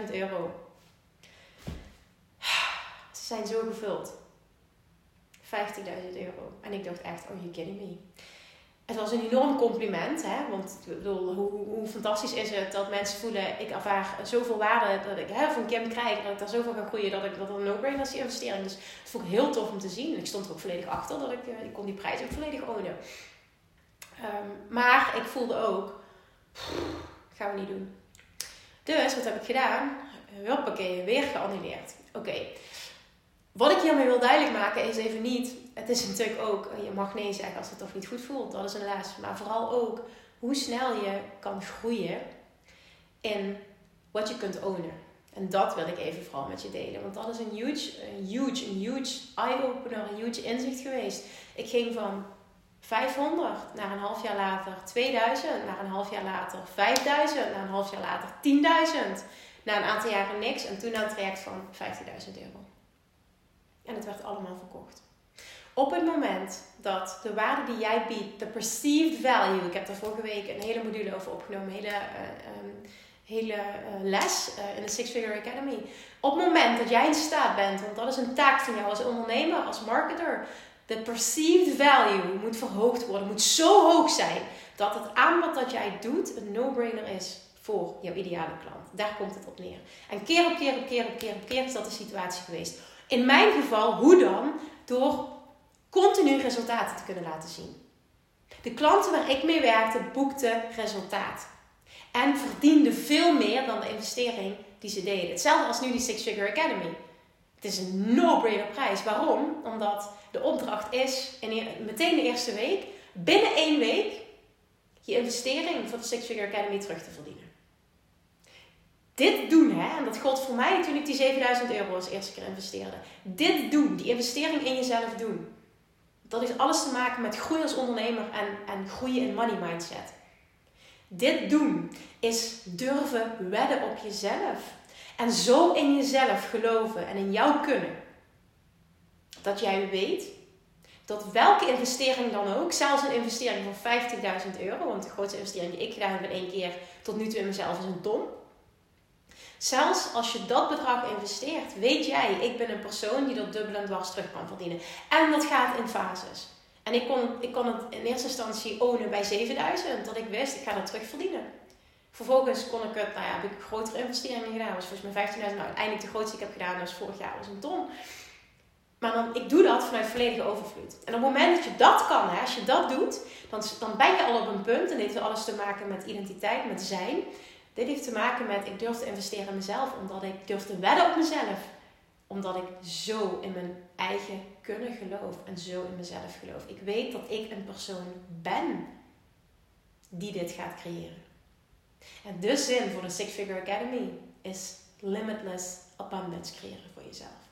50.000 euro. Ze zijn zo gevuld. 50.000 euro. En ik dacht echt, oh, you kidding me het was een enorm compliment. Hè? Want ik bedoel, hoe, hoe, fantastisch is het dat mensen voelen... ik ervaar zoveel waarde dat ik hè, van Kim krijg... dat ik daar zoveel ga groeien dat ik dat een no-brainer is die investering. Dus het vond ik heel tof om te zien. Ik stond er ook volledig achter dat ik... Eh, ik kon die prijs ook volledig ownen. Um, maar ik voelde ook... Gaan we niet doen. Dus wat heb ik gedaan? Huppakee, weer geannuleerd. Oké. Wat ik hiermee wil duidelijk maken is even niet het is natuurlijk ook, eh, je mag nee zeggen als het toch niet goed voelt. Dat is een les. Maar vooral ook hoe snel je kan groeien in wat je kunt ownen. En dat wil ik even vooral met je delen. Want dat is een huge, huge, een huge eye-opener, een huge inzicht geweest. Ik ging van 500 naar een half jaar later 2000, naar een half jaar later 5000, naar een half jaar later 10.000. Na een aantal jaren niks en toen een traject van 15.000 euro. En het werd allemaal verkocht. Op het moment dat de waarde die jij biedt, de perceived value, ik heb daar vorige week een hele module over opgenomen, een hele, uh, hele uh, les uh, in de Six Figure Academy. Op het moment dat jij in staat bent, want dat is een taak van jou als ondernemer, als marketer, de perceived value moet verhoogd worden, moet zo hoog zijn dat het aanbod dat jij doet een no-brainer is voor jouw ideale klant. Daar komt het op neer. En keer op keer op keer op keer op keer is dat de situatie geweest. In mijn geval, hoe dan? Door continu resultaten te kunnen laten zien. De klanten waar ik mee werkte boekten resultaat. En verdienden veel meer dan de investering die ze deden. Hetzelfde als nu die Six Figure Academy. Het is een no-brainer prijs. Waarom? Omdat de opdracht is in meteen de eerste week, binnen één week, je investering voor de Six Figure Academy terug te verdienen. Dit doen, hè, en dat gold voor mij toen ik die 7000 euro als eerste keer investeerde. Dit doen, die investering in jezelf doen. Dat heeft alles te maken met groeien als ondernemer en, en groeien in money mindset. Dit doen is durven wedden op jezelf. En zo in jezelf geloven en in jou kunnen. Dat jij weet dat welke investering dan ook, zelfs een investering van 15.000 euro, want de grootste investering die ik gedaan heb in één keer tot nu toe in mezelf is een ton. Zelfs als je dat bedrag investeert, weet jij, ik ben een persoon die dat dubbel en dwars terug kan verdienen. En dat gaat in fases. En ik kon, ik kon het in eerste instantie ownen bij 7000, dat ik wist, ik ga dat terug verdienen. Vervolgens kon ik het, nou ja, heb ik grotere investeringen gedaan. was volgens mij 15.000. Nou, uiteindelijk de grootste die ik heb gedaan was vorig jaar was een ton. Maar dan, ik doe dat vanuit volledige overvloed. En op het moment dat je dat kan, hè, als je dat doet, dan, dan ben je al op een punt. En dit heeft alles te maken met identiteit, met zijn. Dit heeft te maken met ik durf te investeren in mezelf, omdat ik durf te wedden op mezelf. Omdat ik zo in mijn eigen kunnen geloof en zo in mezelf geloof. Ik weet dat ik een persoon ben die dit gaat creëren. En de zin voor de Six Figure Academy is limitless abundance creëren voor jezelf.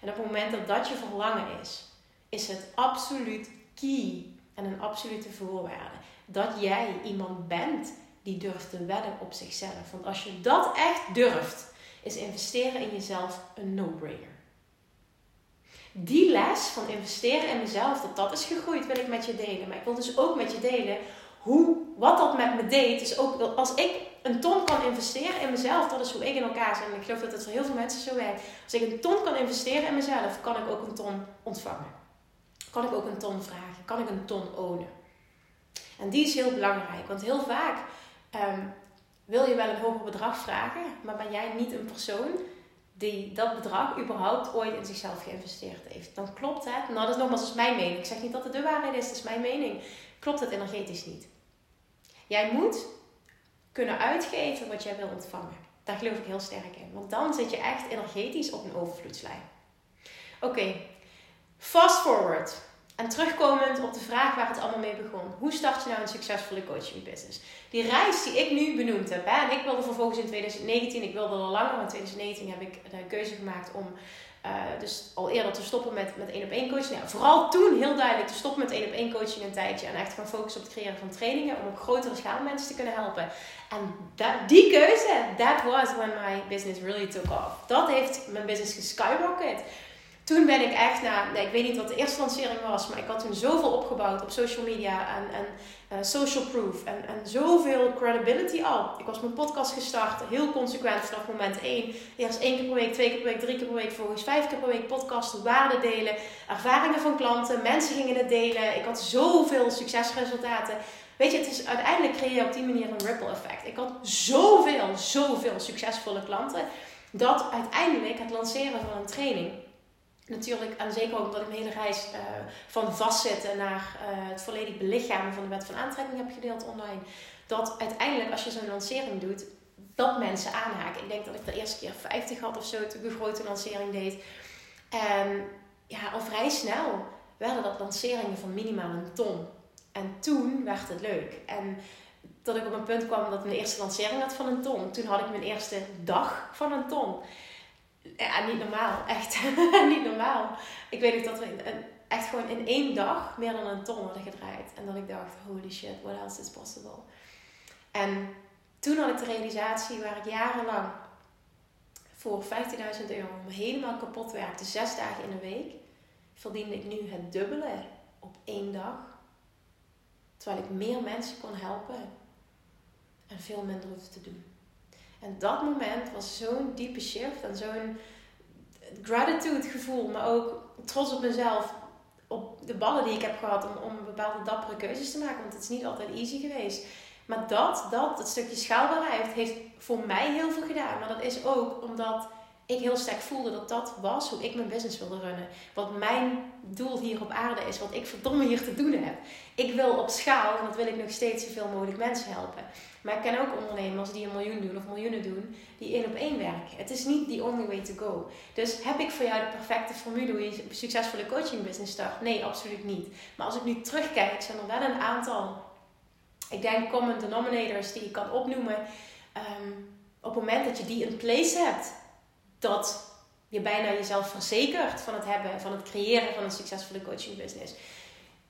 En op het moment dat dat je verlangen is, is het absoluut key en een absolute voorwaarde dat jij iemand bent die durft te wedden op zichzelf. Want als je dat echt durft, is investeren in jezelf een no-brainer. Die les van investeren in mezelf, dat dat is gegroeid, wil ik met je delen. Maar ik wil dus ook met je delen hoe, wat dat met me deed. Dus ook als ik een ton kan investeren in mezelf, dat is hoe ik in elkaar zit. En ik geloof dat het voor heel veel mensen zo werkt. Als ik een ton kan investeren in mezelf, kan ik ook een ton ontvangen. Kan ik ook een ton vragen? Kan ik een ton ownen? En die is heel belangrijk, want heel vaak Ehm, wil je wel een hoger bedrag vragen, maar ben jij niet een persoon die dat bedrag überhaupt ooit in zichzelf geïnvesteerd heeft? Dan klopt het, nou dat is nogmaals mijn mening. Ik zeg niet dat het de waarheid is, dat is mijn mening. Klopt het energetisch niet? Jij moet kunnen uitgeven wat jij wil ontvangen. Daar geloof ik heel sterk in. Want dan zit je echt energetisch op een overvloedslijn. Oké, fast forward. En terugkomend op de vraag waar het allemaal mee begon. Hoe start je nou een succesvolle coaching business? Die reis die ik nu benoemd heb. En ik wilde vervolgens in 2019, ik wilde al langer, maar in 2019 heb ik de keuze gemaakt om uh, dus al eerder te stoppen met, met één op één coaching. Ja, vooral toen heel duidelijk te stoppen met één op één coaching een tijdje. En echt gaan focussen op het creëren van trainingen. Om op grotere schaal mensen te kunnen helpen. En die keuze, that was when my business really took off. Dat heeft mijn business geskyrocket toen ben ik echt na, nee, ik weet niet wat de eerste lancering was, maar ik had toen zoveel opgebouwd op social media en, en uh, social proof en, en zoveel credibility al. Ik was mijn podcast gestart, heel consequent vanaf moment 1. Eerst één keer per week, twee keer per week, drie keer per week, volgens vijf keer per week podcasten, waarde delen, ervaringen van klanten, mensen gingen het delen. Ik had zoveel succesresultaten. Weet je, het is uiteindelijk creëer je op die manier een ripple effect. Ik had zoveel, zoveel succesvolle klanten dat uiteindelijk het lanceren van een training natuurlijk, en zeker ook omdat ik mijn hele reis uh, van vastzitten naar uh, het volledig belichamen van de wet van aantrekking heb gedeeld online. Dat uiteindelijk, als je zo'n lancering doet, dat mensen aanhaken. Ik denk dat ik de eerste keer 50 had of zo toen ik een grote lancering deed. En ja, al vrij snel werden dat lanceringen van minimaal een ton. En toen werd het leuk. En dat ik op een punt kwam dat mijn eerste lancering had van een ton. Toen had ik mijn eerste dag van een ton ja, niet normaal. Echt niet normaal. Ik weet niet dat een, echt gewoon in één dag meer dan een ton hadden gedraaid. En dat ik dacht, holy shit, what else is possible? En toen had ik de realisatie waar ik jarenlang voor 15.000 euro helemaal kapot werkte, zes dagen in een week, verdiende ik nu het dubbele op één dag. Terwijl ik meer mensen kon helpen en veel minder hoefde te doen. En dat moment was zo'n diepe shift en zo'n gratitude gevoel, maar ook trots op mezelf, op de ballen die ik heb gehad om, om bepaalde dappere keuzes te maken, want het is niet altijd easy geweest. Maar dat, dat, het stukje schaalbaarheid, heeft voor mij heel veel gedaan. Maar dat is ook omdat ik heel sterk voelde dat dat was hoe ik mijn business wilde runnen. Wat mijn doel hier op aarde is, wat ik verdomme hier te doen heb. Ik wil op schaal, en dat wil ik nog steeds zoveel mogelijk mensen helpen. Maar ik ken ook ondernemers die een miljoen doen of miljoenen doen, die één op één werken. Het is niet the only way to go. Dus heb ik voor jou de perfecte formule hoe je een succesvolle coaching business start? Nee, absoluut niet. Maar als ik nu terugkijk, zijn er wel een aantal, ik denk common denominators die je kan opnoemen. Um, op het moment dat je die in place hebt, dat je bijna jezelf verzekert van het hebben, van het creëren van een succesvolle coaching business.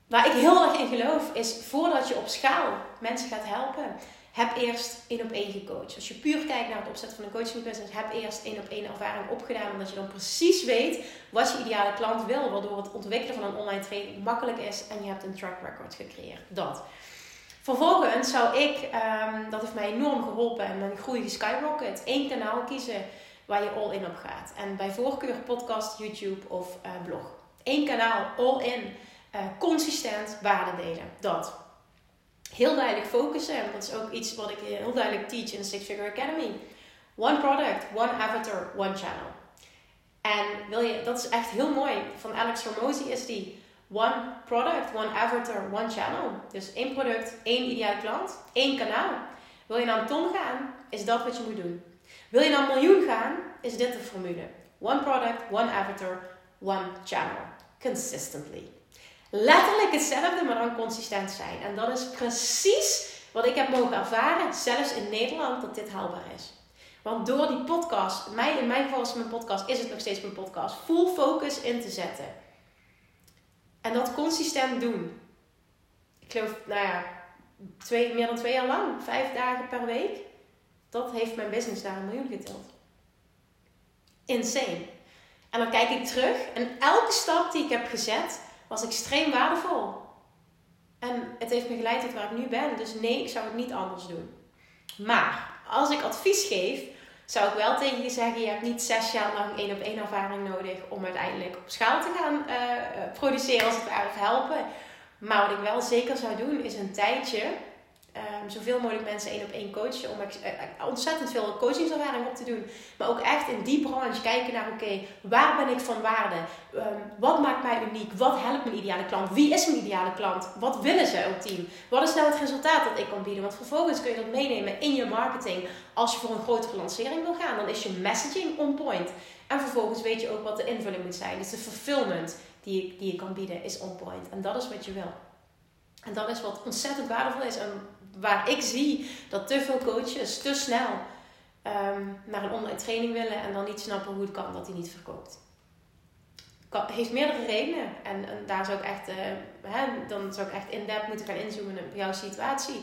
Waar ik heel erg in geloof is, voordat je op schaal mensen gaat helpen, heb eerst één op één gecoacht. Als je puur kijkt naar het opzetten van een coaching business, heb eerst één op één ervaring opgedaan. Omdat je dan precies weet wat je ideale klant wil. Waardoor het ontwikkelen van een online training makkelijk is en je hebt een track record gecreëerd. Dat. Vervolgens zou ik, um, dat heeft mij enorm geholpen en mijn groei geskyrocket, één kanaal kiezen waar je all in op gaat. En bij voorkeur podcast, YouTube of uh, blog. Eén kanaal, all in, uh, consistent waarde delen. Dat. Heel duidelijk focussen. En dat is ook iets wat ik heel duidelijk teach in de Six Figure Academy. One product, one avatar, one channel. En wil je, dat is echt heel mooi. Van Alex Hormozy is die. One product, one avatar, one channel. Dus één product, één ideale klant, één kanaal. Wil je naar een ton gaan, is dat wat je moet doen. Wil je naar een miljoen gaan, is dit de formule. One product, one avatar, one channel. Consistently. Letterlijk hetzelfde, maar dan consistent zijn. En dat is precies wat ik heb mogen ervaren, zelfs in Nederland, dat dit haalbaar is. Want door die podcast, mij, in mijn geval is mijn podcast, is het nog steeds mijn podcast, full focus in te zetten. En dat consistent doen. Ik geloof, nou ja, twee, meer dan twee jaar lang, vijf dagen per week. Dat heeft mijn business daar een miljoen getild. Insane. En dan kijk ik terug en elke stap die ik heb gezet was extreem waardevol. En het heeft me geleid tot waar ik nu ben. Dus nee, ik zou het niet anders doen. Maar als ik advies geef, zou ik wel tegen je zeggen: je hebt niet zes jaar lang één op één ervaring nodig om uiteindelijk op schaal te gaan uh, produceren, als het of helpen. Maar wat ik wel zeker zou doen, is een tijdje um, zoveel mogelijk mensen één op één coachen. Om uh, ontzettend veel coachingservaring op te doen. Maar ook echt in die branche kijken naar: oké, waar ben ik van waarde? Um, wat maakt mij uniek? Wat helpt mijn ideale klant? Wie is mijn ideale klant? Wat willen ze ultiem? Wat is nou het resultaat dat ik kan bieden? Want vervolgens kun je dat meenemen in je marketing. Als je voor een grotere lancering wil gaan, dan is je messaging on point. En vervolgens weet je ook wat de invulling moet zijn. Dus de fulfillment die je, die je kan bieden is on point. En dat is wat je wil. En dat is wat ontzettend waardevol is. En waar ik zie dat te veel coaches te snel um, naar een online training willen en dan niet snappen hoe het kan dat hij niet verkoopt. Het heeft meerdere redenen. En, en, daar zou ik echt, uh, hè, dan zou ik echt in-depth moeten gaan inzoomen op jouw situatie.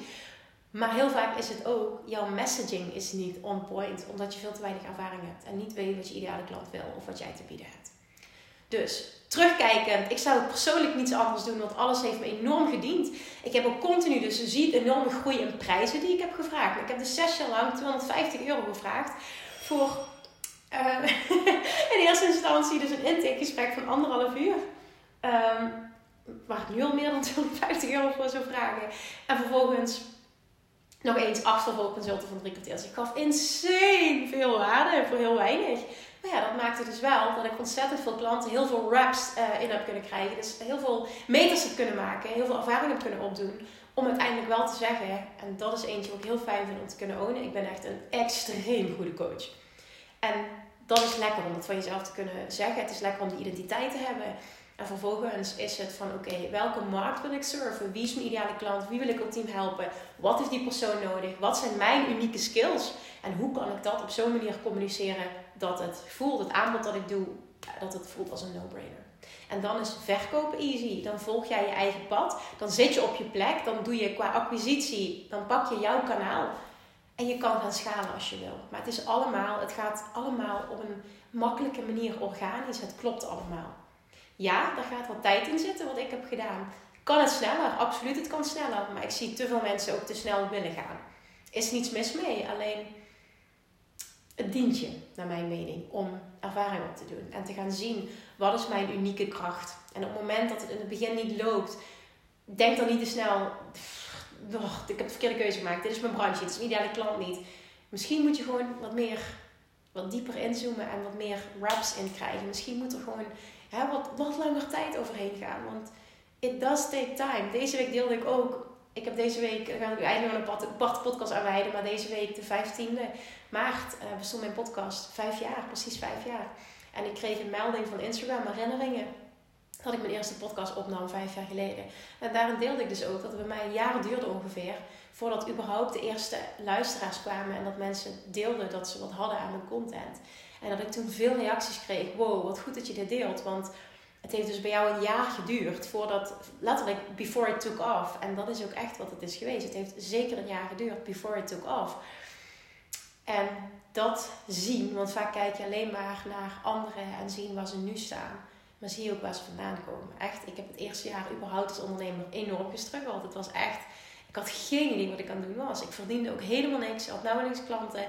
Maar heel vaak is het ook, jouw messaging is niet on point, omdat je veel te weinig ervaring hebt en niet weet wat je ideale klant wil of wat jij te bieden hebt. Dus terugkijkend, ik zou persoonlijk niets anders doen, want alles heeft me enorm gediend. Ik heb ook continu, dus je ziet enorme groei in prijzen die ik heb gevraagd. Ik heb dus zes jaar lang 250 euro gevraagd voor uh, in eerste instantie dus een intakegesprek van anderhalf uur. Um, waar ik nu al meer dan 250 euro voor zou vragen. En vervolgens nog eens acht vervolgconsulten van drie kwartier. Dus ik gaf insane veel waarde voor heel weinig. Ja, dat maakte dus wel dat ik ontzettend veel klanten heel veel raps uh, in heb kunnen krijgen. Dus heel veel meters heb kunnen maken, heel veel ervaring heb kunnen opdoen. Om uiteindelijk wel te zeggen, en dat is eentje wat ik heel fijn vind om te kunnen ownen. Ik ben echt een extreem goede coach. En dat is lekker om het van jezelf te kunnen zeggen. Het is lekker om die identiteit te hebben. En vervolgens is het van oké, welke markt wil ik serven? Wie is mijn ideale klant? Wie wil ik op team helpen? Wat heeft die persoon nodig? Wat zijn mijn unieke skills? En hoe kan ik dat op zo'n manier communiceren dat het voelt, het aanbod dat ik doe, dat het voelt als een no-brainer. En dan is verkopen easy. Dan volg jij je eigen pad. Dan zit je op je plek. Dan doe je qua acquisitie. Dan pak je jouw kanaal. En je kan gaan schalen als je wil. Maar het is allemaal, het gaat allemaal op een makkelijke manier organisch. Het klopt allemaal. Ja, daar gaat wat tijd in zitten wat ik heb gedaan. Kan het sneller? Absoluut, het kan sneller. Maar ik zie te veel mensen ook te snel willen gaan. Is niets mis mee. Alleen het dient je, naar mijn mening, om ervaring op te doen. En te gaan zien, wat is mijn unieke kracht? En op het moment dat het in het begin niet loopt, denk dan niet te snel, oh, ik heb de verkeerde keuze gemaakt. Dit is mijn branche, dit is mijn ideale klant niet. Misschien moet je gewoon wat meer, wat dieper inzoomen en wat meer raps in krijgen. Misschien moet er gewoon hè, wat, wat langer tijd overheen gaan. Want it does take time. Deze week deelde ik ook ik heb deze week, ga ik eigenlijk wel een aparte podcast aan wijden, maar deze week, de 15e maart, uh, bestond mijn podcast. Vijf jaar, precies vijf jaar. En ik kreeg een melding van Instagram, herinneringen, dat ik mijn eerste podcast opnam vijf jaar geleden. En daarin deelde ik dus ook dat het bij mij een jaar duurde ongeveer, voordat überhaupt de eerste luisteraars kwamen en dat mensen deelden dat ze wat hadden aan mijn content. En dat ik toen veel reacties kreeg, wow, wat goed dat je dit deelt, want het heeft dus bij jou een jaar geduurd voordat, letterlijk, before it took off. En dat is ook echt wat het is geweest. Het heeft zeker een jaar geduurd before it took off. En dat zien, want vaak kijk je alleen maar naar anderen en zien waar ze nu staan. Maar zie je ook waar ze vandaan komen. Echt, ik heb het eerste jaar überhaupt als ondernemer enorm gestruggeld. Het was echt, ik had geen idee wat ik aan het doen was. Ik verdiende ook helemaal niks. Ik had nauwelijks klanten.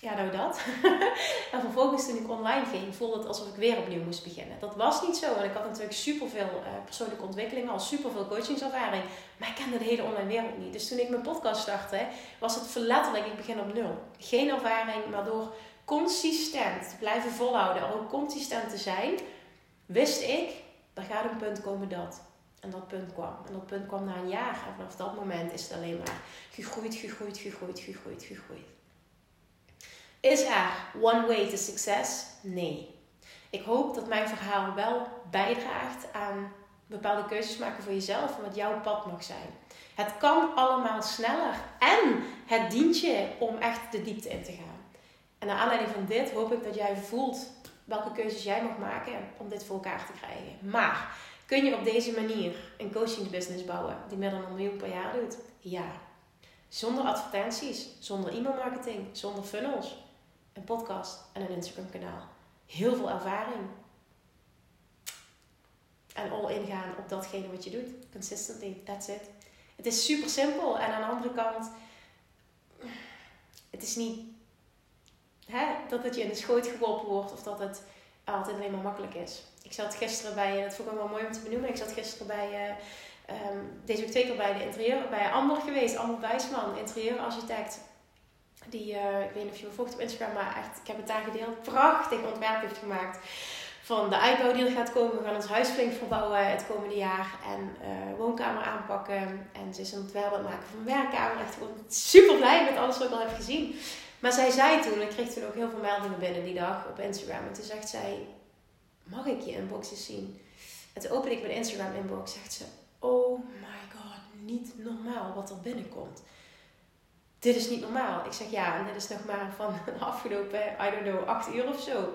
Ja, nou dat. en vervolgens toen ik online ging, voelde het alsof ik weer opnieuw moest beginnen. Dat was niet zo. En ik had natuurlijk superveel uh, persoonlijke ontwikkelingen, al superveel coachingservaring. Maar ik kende de hele online wereld niet. Dus toen ik mijn podcast startte, was het verletterlijk, ik begin op nul. Geen ervaring, maar door consistent te blijven volhouden, en ook consistent te zijn, wist ik, er gaat een punt komen dat. En dat punt kwam. En dat punt kwam na een jaar. En vanaf dat moment is het alleen maar gegroeid, gegroeid, gegroeid, gegroeid, gegroeid. Is er one way to success? Nee. Ik hoop dat mijn verhaal wel bijdraagt aan bepaalde keuzes maken voor jezelf en wat jouw pad mag zijn. Het kan allemaal sneller en het dient je om echt de diepte in te gaan. En naar aanleiding van dit hoop ik dat jij voelt welke keuzes jij mag maken om dit voor elkaar te krijgen. Maar kun je op deze manier een coachingsbusiness bouwen die meer dan een miljoen per jaar doet? Ja. Zonder advertenties, zonder e-mailmarketing, zonder funnels een podcast en een Instagram kanaal. Heel veel ervaring. En all ingaan op datgene wat je doet. Consistently, that's it. Het is super simpel. En aan de andere kant, het is niet hè, dat het je in de schoot geworpen wordt of dat het altijd alleen maar makkelijk is. Ik zat gisteren bij, dat vond ik wel mooi om te benoemen, ik zat gisteren bij, uh, um, deze week twee keer bij de interieur, bij Amber geweest, Amber Wijsman, interieurarchitect die, uh, ik weet niet of je me volgt op Instagram, maar echt, ik heb het daar gedeeld. Prachtig ontwerp heeft gemaakt van de uitbouw die er gaat komen. We gaan ons huis flink verbouwen het komende jaar. En uh, woonkamer aanpakken. En ze is een ontwerp aan het maken van werkkamer. Echt gewoon super blij met alles wat ik al heb gezien. Maar zij zei toen, ik kreeg toen ook heel veel meldingen binnen die dag op Instagram. En toen zegt zij, mag ik je inbox zien? En toen open ik mijn Instagram inbox. Zegt ze, oh my god, niet normaal wat er binnenkomt dit is niet normaal. Ik zeg ja, en dit is nog maar van de afgelopen, I don't know, acht uur of zo.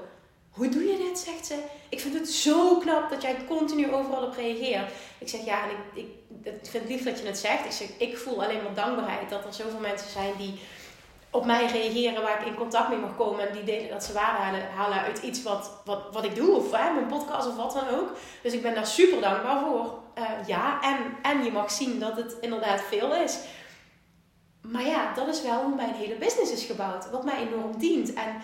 Hoe doe je dit? zegt ze. Ik vind het zo knap dat jij continu overal op reageert. Ik zeg ja, en ik, ik, ik vind het lief dat je het zegt. Ik zeg, ik voel alleen maar dankbaarheid dat er zoveel mensen zijn die op mij reageren, waar ik in contact mee mag komen. En die delen dat ze waarde halen, halen uit iets wat, wat, wat ik doe, of hè, mijn podcast of wat dan ook. Dus ik ben daar super dankbaar voor. Uh, ja, en, en je mag zien dat het inderdaad veel is. Maar ja, dat is wel hoe mijn hele business is gebouwd. Wat mij enorm dient. En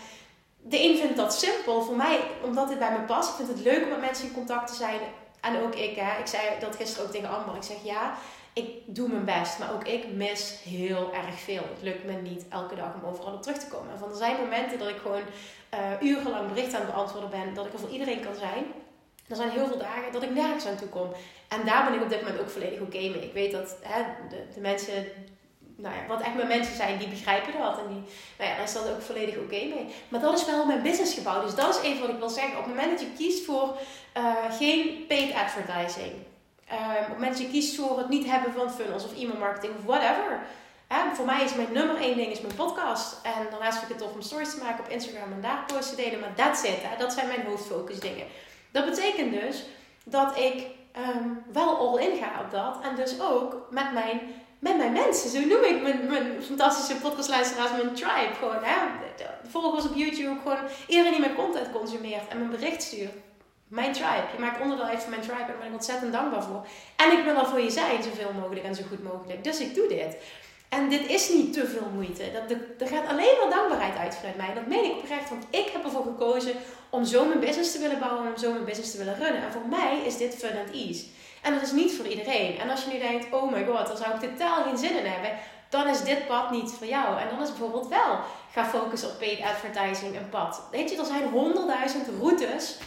de een vindt dat simpel. Voor mij, omdat het bij me past. Ik vind het leuk om met mensen in contact te zijn. En ook ik, hè. Ik zei dat gisteren ook tegen Amber. Ik zeg ja, ik doe mijn best. Maar ook ik mis heel erg veel. Het lukt me niet elke dag om overal op terug te komen. En van er zijn momenten dat ik gewoon uh, urenlang berichten aan het beantwoorden ben. Dat ik er voor iedereen kan zijn. Er zijn heel veel dagen dat ik nergens aan toe kom. En daar ben ik op dit moment ook volledig oké mee. Ik weet dat hè, de, de mensen nou ja, wat echt mijn mensen zijn, die begrijpen dat. En die, nou ja, daar is dat ook volledig oké mee. Maar dat is wel mijn business gebouwd. Dus dat is even wat ik wil zeggen. Op het moment dat je kiest voor uh, geen paid advertising. Uh, op het moment dat je kiest voor het niet hebben van funnels of e-mail marketing of whatever. Uh, voor mij is mijn nummer één ding is mijn podcast. En daarnaast vind ik het tof om stories te maken op Instagram en daar posts te delen. Maar that's it. Hè? Dat zijn mijn hoofdfocus dingen. Dat betekent dus dat ik ehm, wel all in ga op dat. En dus ook met mijn, met mijn mensen. Zo noem ik mijn, mijn fantastische podcastluisteraars mijn tribe. Gewoon, hè? Volgers op YouTube. Gewoon iedereen die mijn content consumeert en mijn bericht stuurt. Mijn tribe. Je maakt onderdeel uit van mijn tribe. En daar ben ik ontzettend dankbaar voor. En ik wil er voor je zijn, zoveel mogelijk en zo goed mogelijk. Dus ik doe dit. En dit is niet te veel moeite. Dat, er gaat alleen maar dankbaarheid uit vanuit mij. Dat meen ik oprecht, want ik heb ervoor gekozen om zo mijn business te willen bouwen en om zo mijn business te willen runnen. En voor mij is dit fun and ease. En dat is niet voor iedereen. En als je nu denkt, oh my god, daar zou ik totaal geen zin in hebben, dan is dit pad niet voor jou. En dan is bijvoorbeeld wel, ga focussen op paid advertising een pad. Weet je, er zijn honderdduizend routes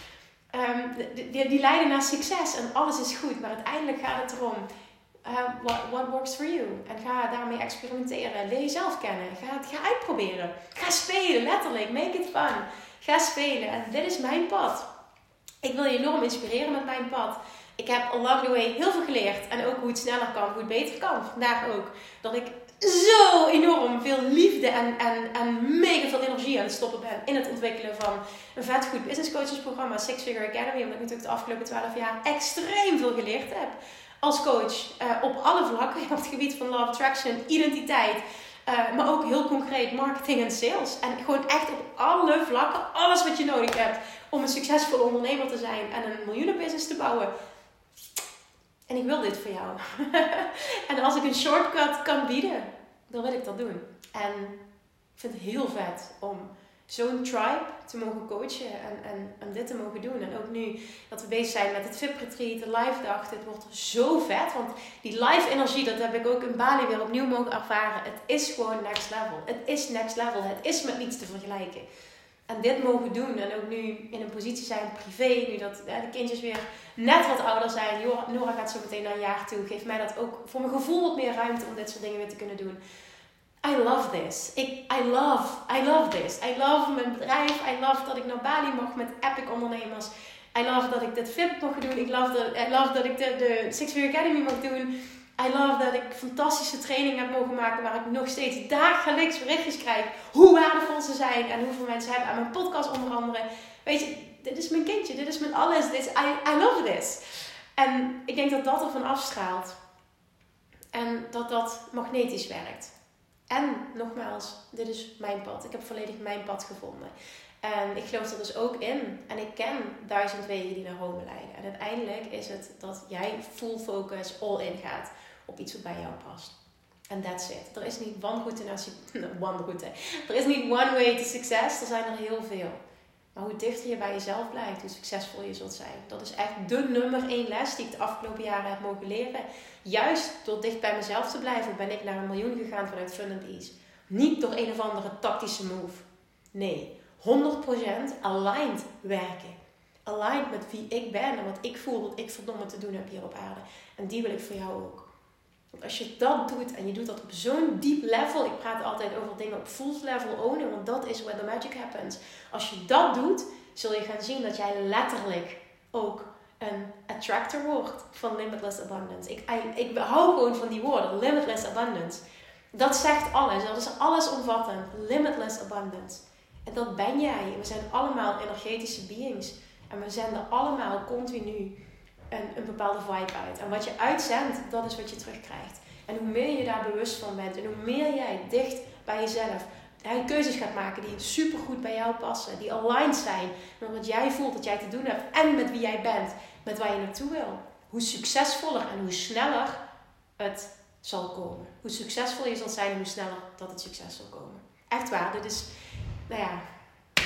um, die, die, leiden naar succes en alles is goed. Maar uiteindelijk gaat het erom uh, what, what, works for you. En ga daarmee experimenteren. Leer jezelf kennen. Ga, ga uitproberen. Ga spelen, letterlijk. Make it fun. Ga spelen. En dit is mijn pad. Ik wil je enorm inspireren met mijn pad. Ik heb along the way heel veel geleerd. En ook hoe het sneller kan, hoe het beter kan. Vandaag ook. Dat ik zo enorm veel liefde en, en, en mega veel energie aan het stoppen ben in het ontwikkelen van een vet goed business coaches programma Six Figure Academy. Omdat ik natuurlijk de afgelopen 12 jaar extreem veel geleerd heb als coach uh, op alle vlakken. Op het gebied van love attraction, identiteit. Uh, maar ook heel concreet marketing en sales. En gewoon echt op alle vlakken, alles wat je nodig hebt om een succesvolle ondernemer te zijn en een miljoenenbusiness te bouwen. En ik wil dit voor jou. en als ik een shortcut kan bieden, dan wil ik dat doen. En ik vind het heel vet om zo'n tribe te mogen coachen en, en, en dit te mogen doen. En ook nu dat we bezig zijn met het VIP-retreat, de live dag, dit wordt zo vet. Want die live energie, dat heb ik ook in Bali weer opnieuw mogen ervaren. Het is gewoon next level. Het is next level. Het is met niets te vergelijken. En dit mogen doen en ook nu in een positie zijn privé, nu dat de kindjes weer net wat ouder zijn. Nora gaat zo meteen naar een jaar toe. Geeft mij dat ook voor mijn gevoel wat meer ruimte om dit soort dingen weer te kunnen doen. I love this. Ik, I love, I love this. I love mijn bedrijf. I love dat ik naar Bali mag met epic ondernemers. I love dat ik dit VIP mag doen. Ik love dat, I love dat ik de, de Six Figure Academy mag doen. I love dat ik fantastische trainingen heb mogen maken waar ik nog steeds dagelijks berichtjes krijg hoe waardevol ze zijn en hoeveel mensen hebben aan mijn podcast onder andere. Weet je, dit is mijn kindje, dit is mijn alles. Dit I, I love this. En ik denk dat dat ervan afstraalt. En dat dat magnetisch werkt. En nogmaals, dit is mijn pad. Ik heb volledig mijn pad gevonden. En ik geloof er dus ook in. En ik ken duizend wegen die naar Rome leiden. En uiteindelijk is het dat jij full focus all in gaat op iets wat bij jou past. En that's it. Er is niet one route naar one route. Er is niet one way to success. Er zijn er heel veel. Maar hoe dichter je bij jezelf blijft, hoe succesvol je zult zijn. Dat is echt de nummer één les die ik de afgelopen jaren heb mogen leren. Juist door dicht bij mezelf te blijven, ben ik naar een miljoen gegaan vanuit Fun and Ease. Niet door een of andere tactische move. Nee, 100% aligned werken. Aligned met wie ik ben en wat ik voel, wat ik verdomme te doen heb hier op aarde. En die wil ik voor jou ook. Want als je dat doet en je doet dat op zo'n diep level, ik praat altijd over dingen op full level ownen, want dat is where the magic happens. Als je dat doet, zul je gaan zien dat jij letterlijk ook een attractor wordt van limitless abundance. Ik, ik hou gewoon van die woorden, limitless abundance. Dat zegt alles, dat is allesomvattend, limitless abundance. En dat ben jij. We zijn allemaal energetische beings. En we zenden allemaal continu een, een bepaalde vibe uit. En wat je uitzendt, dat is wat je terugkrijgt. En hoe meer je daar bewust van bent en hoe meer jij dicht bij jezelf ja, keuzes gaat maken die super goed bij jou passen, die aligned zijn met wat jij voelt dat jij te doen hebt en met wie jij bent, met waar je naartoe wil, hoe succesvoller en hoe sneller het zal komen. Hoe succesvol je zult zijn, hoe sneller dat het succes zal komen. Echt waar, dit is, nou ja,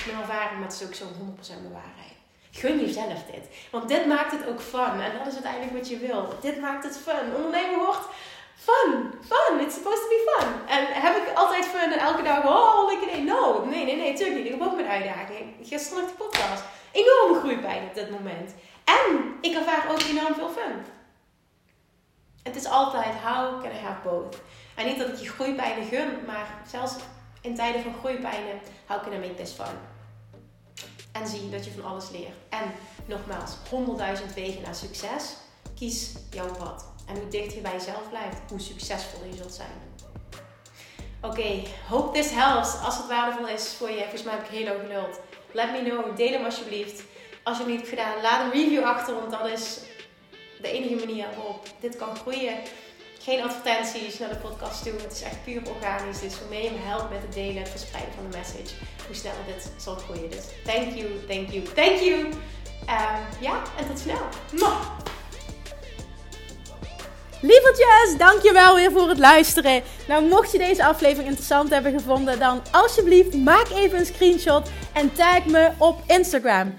mijn ervaring, maar het is ook zo'n 100% mijn waarheid. Gun jezelf dit. Want dit maakt het ook fun. En dat is uiteindelijk wat je wil. Dit maakt het fun. Ondernemen wordt fun. Fun. It's supposed to be fun. En heb ik altijd fun en elke dag, oh, lekker nee. No, nee, nee, nee, natuurlijk niet. Ik heb ook mijn uitdaging. Gisteren nog de podcast. Enorme groeipijn op dit moment. En ik ervaar ook enorm veel fun. Het is altijd, how can I have both? En niet dat ik je groeipijnen gun, maar zelfs in tijden van groeipijnen, how can I make this fun? En zie dat je van alles leert. En nogmaals, 100.000 wegen naar succes. Kies jouw pad. En hoe dichter je bij jezelf blijft, hoe succesvoller je zult zijn. Oké, okay, hope this helps. Als het waardevol is voor je, volgens mij heb ik heel lang. Let me know, deel hem alsjeblieft. Als je het niet hebt gedaan, laat een review achter, want dat is de enige manier waarop dit kan groeien. Geen advertenties naar de podcast toe. Het is echt puur organisch. Dus hoe meer je helpt met het delen en verspreiden van de message, hoe sneller dit zal groeien. Dus thank you, thank you, thank you. Um, ja, en tot snel. Lievertjes, dankjewel weer voor het luisteren. Nou, mocht je deze aflevering interessant hebben gevonden, dan alsjeblieft maak even een screenshot en tag me op Instagram.